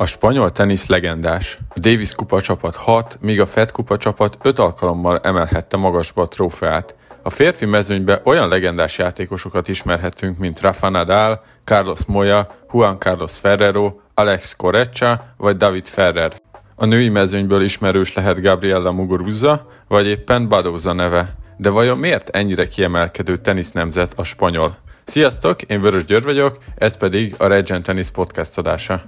A spanyol tenisz legendás. A Davis kupa csapat 6, míg a Fed kupa csapat 5 alkalommal emelhette magasba a trófeát. A férfi mezőnybe olyan legendás játékosokat ismerhetünk, mint Rafa Nadal, Carlos Moya, Juan Carlos Ferrero, Alex Correccia vagy David Ferrer. A női mezőnyből ismerős lehet Gabriella Muguruza, vagy éppen Badoza neve. De vajon miért ennyire kiemelkedő tenisznemzet a spanyol? Sziasztok, én Vörös György vagyok, ez pedig a Regent Tennis podcast adása.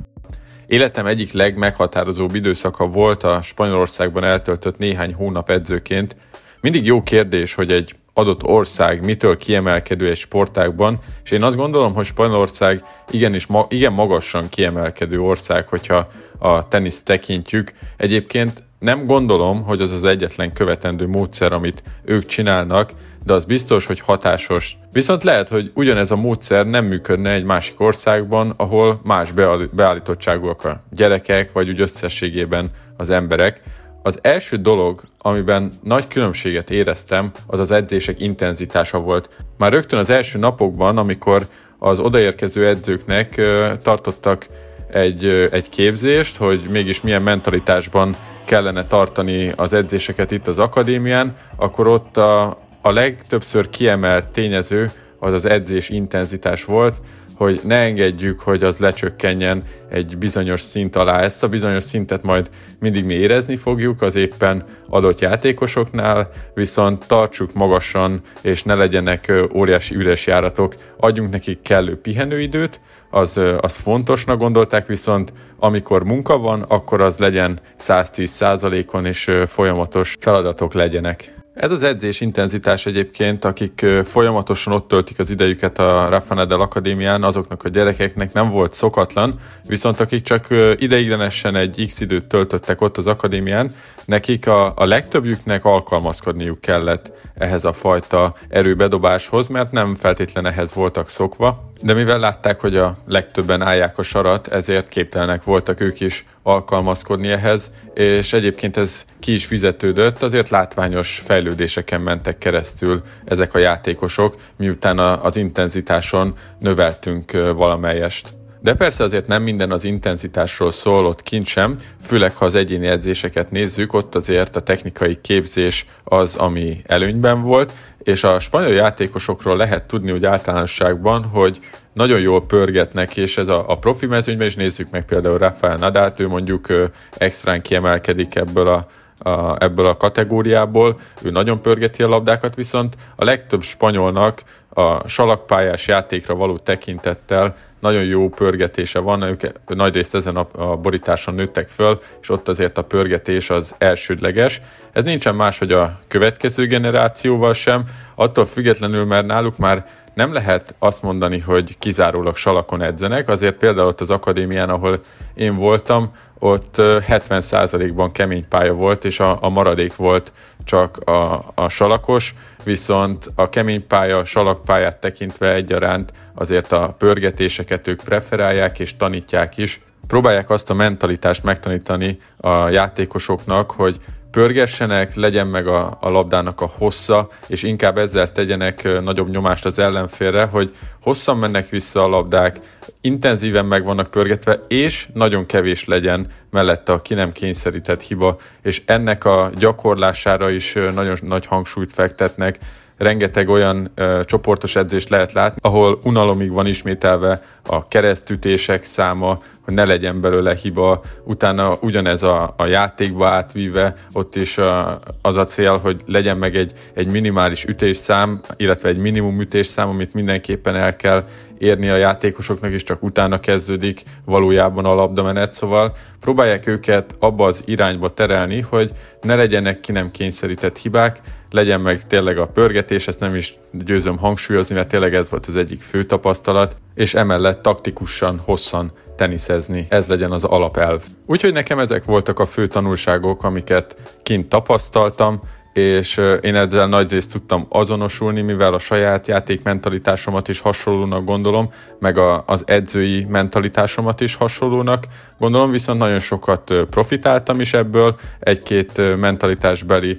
Életem egyik legmeghatározóbb időszaka volt a Spanyolországban eltöltött néhány hónap edzőként. Mindig jó kérdés, hogy egy adott ország mitől kiemelkedő egy sportágban, és én azt gondolom, hogy Spanyolország igenis, ma, igen magasan kiemelkedő ország, hogyha a tenisz tekintjük. Egyébként nem gondolom, hogy az az egyetlen követendő módszer, amit ők csinálnak, de az biztos, hogy hatásos. Viszont lehet, hogy ugyanez a módszer nem működne egy másik országban, ahol más beállítottságúak a gyerekek, vagy úgy összességében az emberek. Az első dolog, amiben nagy különbséget éreztem, az az edzések intenzitása volt. Már rögtön az első napokban, amikor az odaérkező edzőknek tartottak egy, egy képzést, hogy mégis milyen mentalitásban kellene tartani az edzéseket itt az akadémián, akkor ott a, a legtöbbször kiemelt tényező az az edzés intenzitás volt, hogy ne engedjük, hogy az lecsökkenjen egy bizonyos szint alá. Ezt a bizonyos szintet majd mindig mi érezni fogjuk az éppen adott játékosoknál, viszont tartsuk magasan, és ne legyenek óriási üres járatok, adjunk nekik kellő pihenőidőt, az, az fontosnak gondolták, viszont amikor munka van, akkor az legyen 110% on és folyamatos feladatok legyenek. Ez az edzés intenzitás egyébként, akik folyamatosan ott töltik az idejüket a Rafa Nadal Akadémián, azoknak a gyerekeknek nem volt szokatlan, viszont akik csak ideiglenesen egy x időt töltöttek ott az akadémián, nekik a, a legtöbbjüknek alkalmazkodniuk kellett ehhez a fajta erőbedobáshoz, mert nem feltétlen ehhez voltak szokva, de mivel látták, hogy a legtöbben állják a sarat, ezért képtelenek voltak ők is alkalmazkodni ehhez, és egyébként ez ki is fizetődött, azért látványos fejlődéseken mentek keresztül ezek a játékosok, miután az intenzitáson növeltünk valamelyest. De persze azért nem minden az intenzitásról szól ott kint sem, főleg ha az egyéni edzéseket nézzük, ott azért a technikai képzés az, ami előnyben volt, és a spanyol játékosokról lehet tudni úgy általánosságban, hogy nagyon jól pörgetnek, és ez a, a profi mezőnyben is nézzük meg például Rafael Nadát, ő mondjuk extrán kiemelkedik ebből a, a, ebből a kategóriából, ő nagyon pörgeti a labdákat, viszont a legtöbb spanyolnak a salakpályás játékra való tekintettel nagyon jó pörgetése van, ők nagyrészt ezen a, a borításon nőttek föl, és ott azért a pörgetés az elsődleges. Ez nincsen más, hogy a következő generációval sem, attól függetlenül, mert náluk már nem lehet azt mondani, hogy kizárólag salakon edzenek, azért például ott az akadémián, ahol én voltam, ott 70%-ban kemény pálya volt, és a, a maradék volt csak a, a salakos, viszont a kemény pálya, salakpályát tekintve egyaránt azért a pörgetéseket ők preferálják és tanítják is. Próbálják azt a mentalitást megtanítani a játékosoknak, hogy pörgessenek, legyen meg a, a labdának a hossza, és inkább ezzel tegyenek nagyobb nyomást az ellenfélre, hogy hosszan mennek vissza a labdák, intenzíven meg vannak pörgetve, és nagyon kevés legyen mellette a ki nem kényszerített hiba, és ennek a gyakorlására is nagyon nagy hangsúlyt fektetnek, rengeteg olyan ö, csoportos edzést lehet látni, ahol unalomig van ismételve a keresztütések száma, hogy ne legyen belőle hiba, utána ugyanez a, a játékba átvíve, ott is a, az a cél, hogy legyen meg egy, egy minimális ütésszám, illetve egy minimum ütésszám, amit mindenképpen el kell érni a játékosoknak, és csak utána kezdődik valójában a labdamenet, szóval próbálják őket abba az irányba terelni, hogy ne legyenek ki nem kényszerített hibák, legyen meg tényleg a pörgetés, ezt nem is győzöm hangsúlyozni, mert tényleg ez volt az egyik fő tapasztalat, és emellett taktikusan, hosszan teniszezni, ez legyen az alapelv. Úgyhogy nekem ezek voltak a fő tanulságok, amiket kint tapasztaltam, és én ezzel nagy részt tudtam azonosulni, mivel a saját játékmentalitásomat is hasonlónak gondolom, meg a, az edzői mentalitásomat is hasonlónak gondolom, viszont nagyon sokat profitáltam is ebből, egy-két mentalitásbeli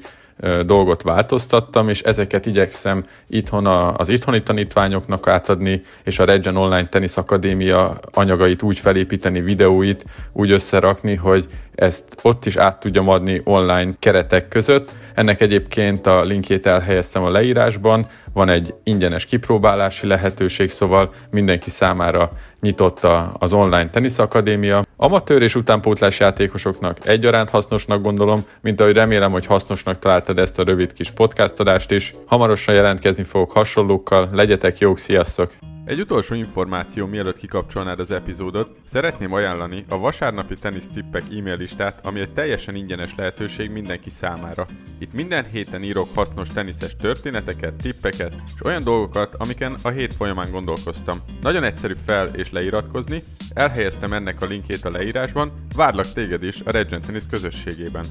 dolgot változtattam, és ezeket igyekszem itthon a, az itthoni tanítványoknak átadni, és a Regen Online Tennis Akadémia anyagait úgy felépíteni, videóit úgy összerakni, hogy ezt ott is át tudjam adni online keretek között. Ennek egyébként a linkjét elhelyeztem a leírásban, van egy ingyenes kipróbálási lehetőség, szóval mindenki számára nyitott az online teniszakadémia. Amatőr és utánpótlás játékosoknak egyaránt hasznosnak gondolom, mint ahogy remélem, hogy hasznosnak találtad ezt a rövid kis podcast adást is. Hamarosan jelentkezni fogok hasonlókkal, legyetek jók, sziasztok! Egy utolsó információ, mielőtt kikapcsolnád az epizódot, szeretném ajánlani a vasárnapi tenisztippek e-mail listát, ami egy teljesen ingyenes lehetőség mindenki számára. Itt minden héten írok hasznos teniszes történeteket, tippeket és olyan dolgokat, amiken a hét folyamán gondolkoztam. Nagyon egyszerű fel és leiratkozni, elhelyeztem ennek a linkjét a leírásban, várlak téged is a Regent Tennis közösségében.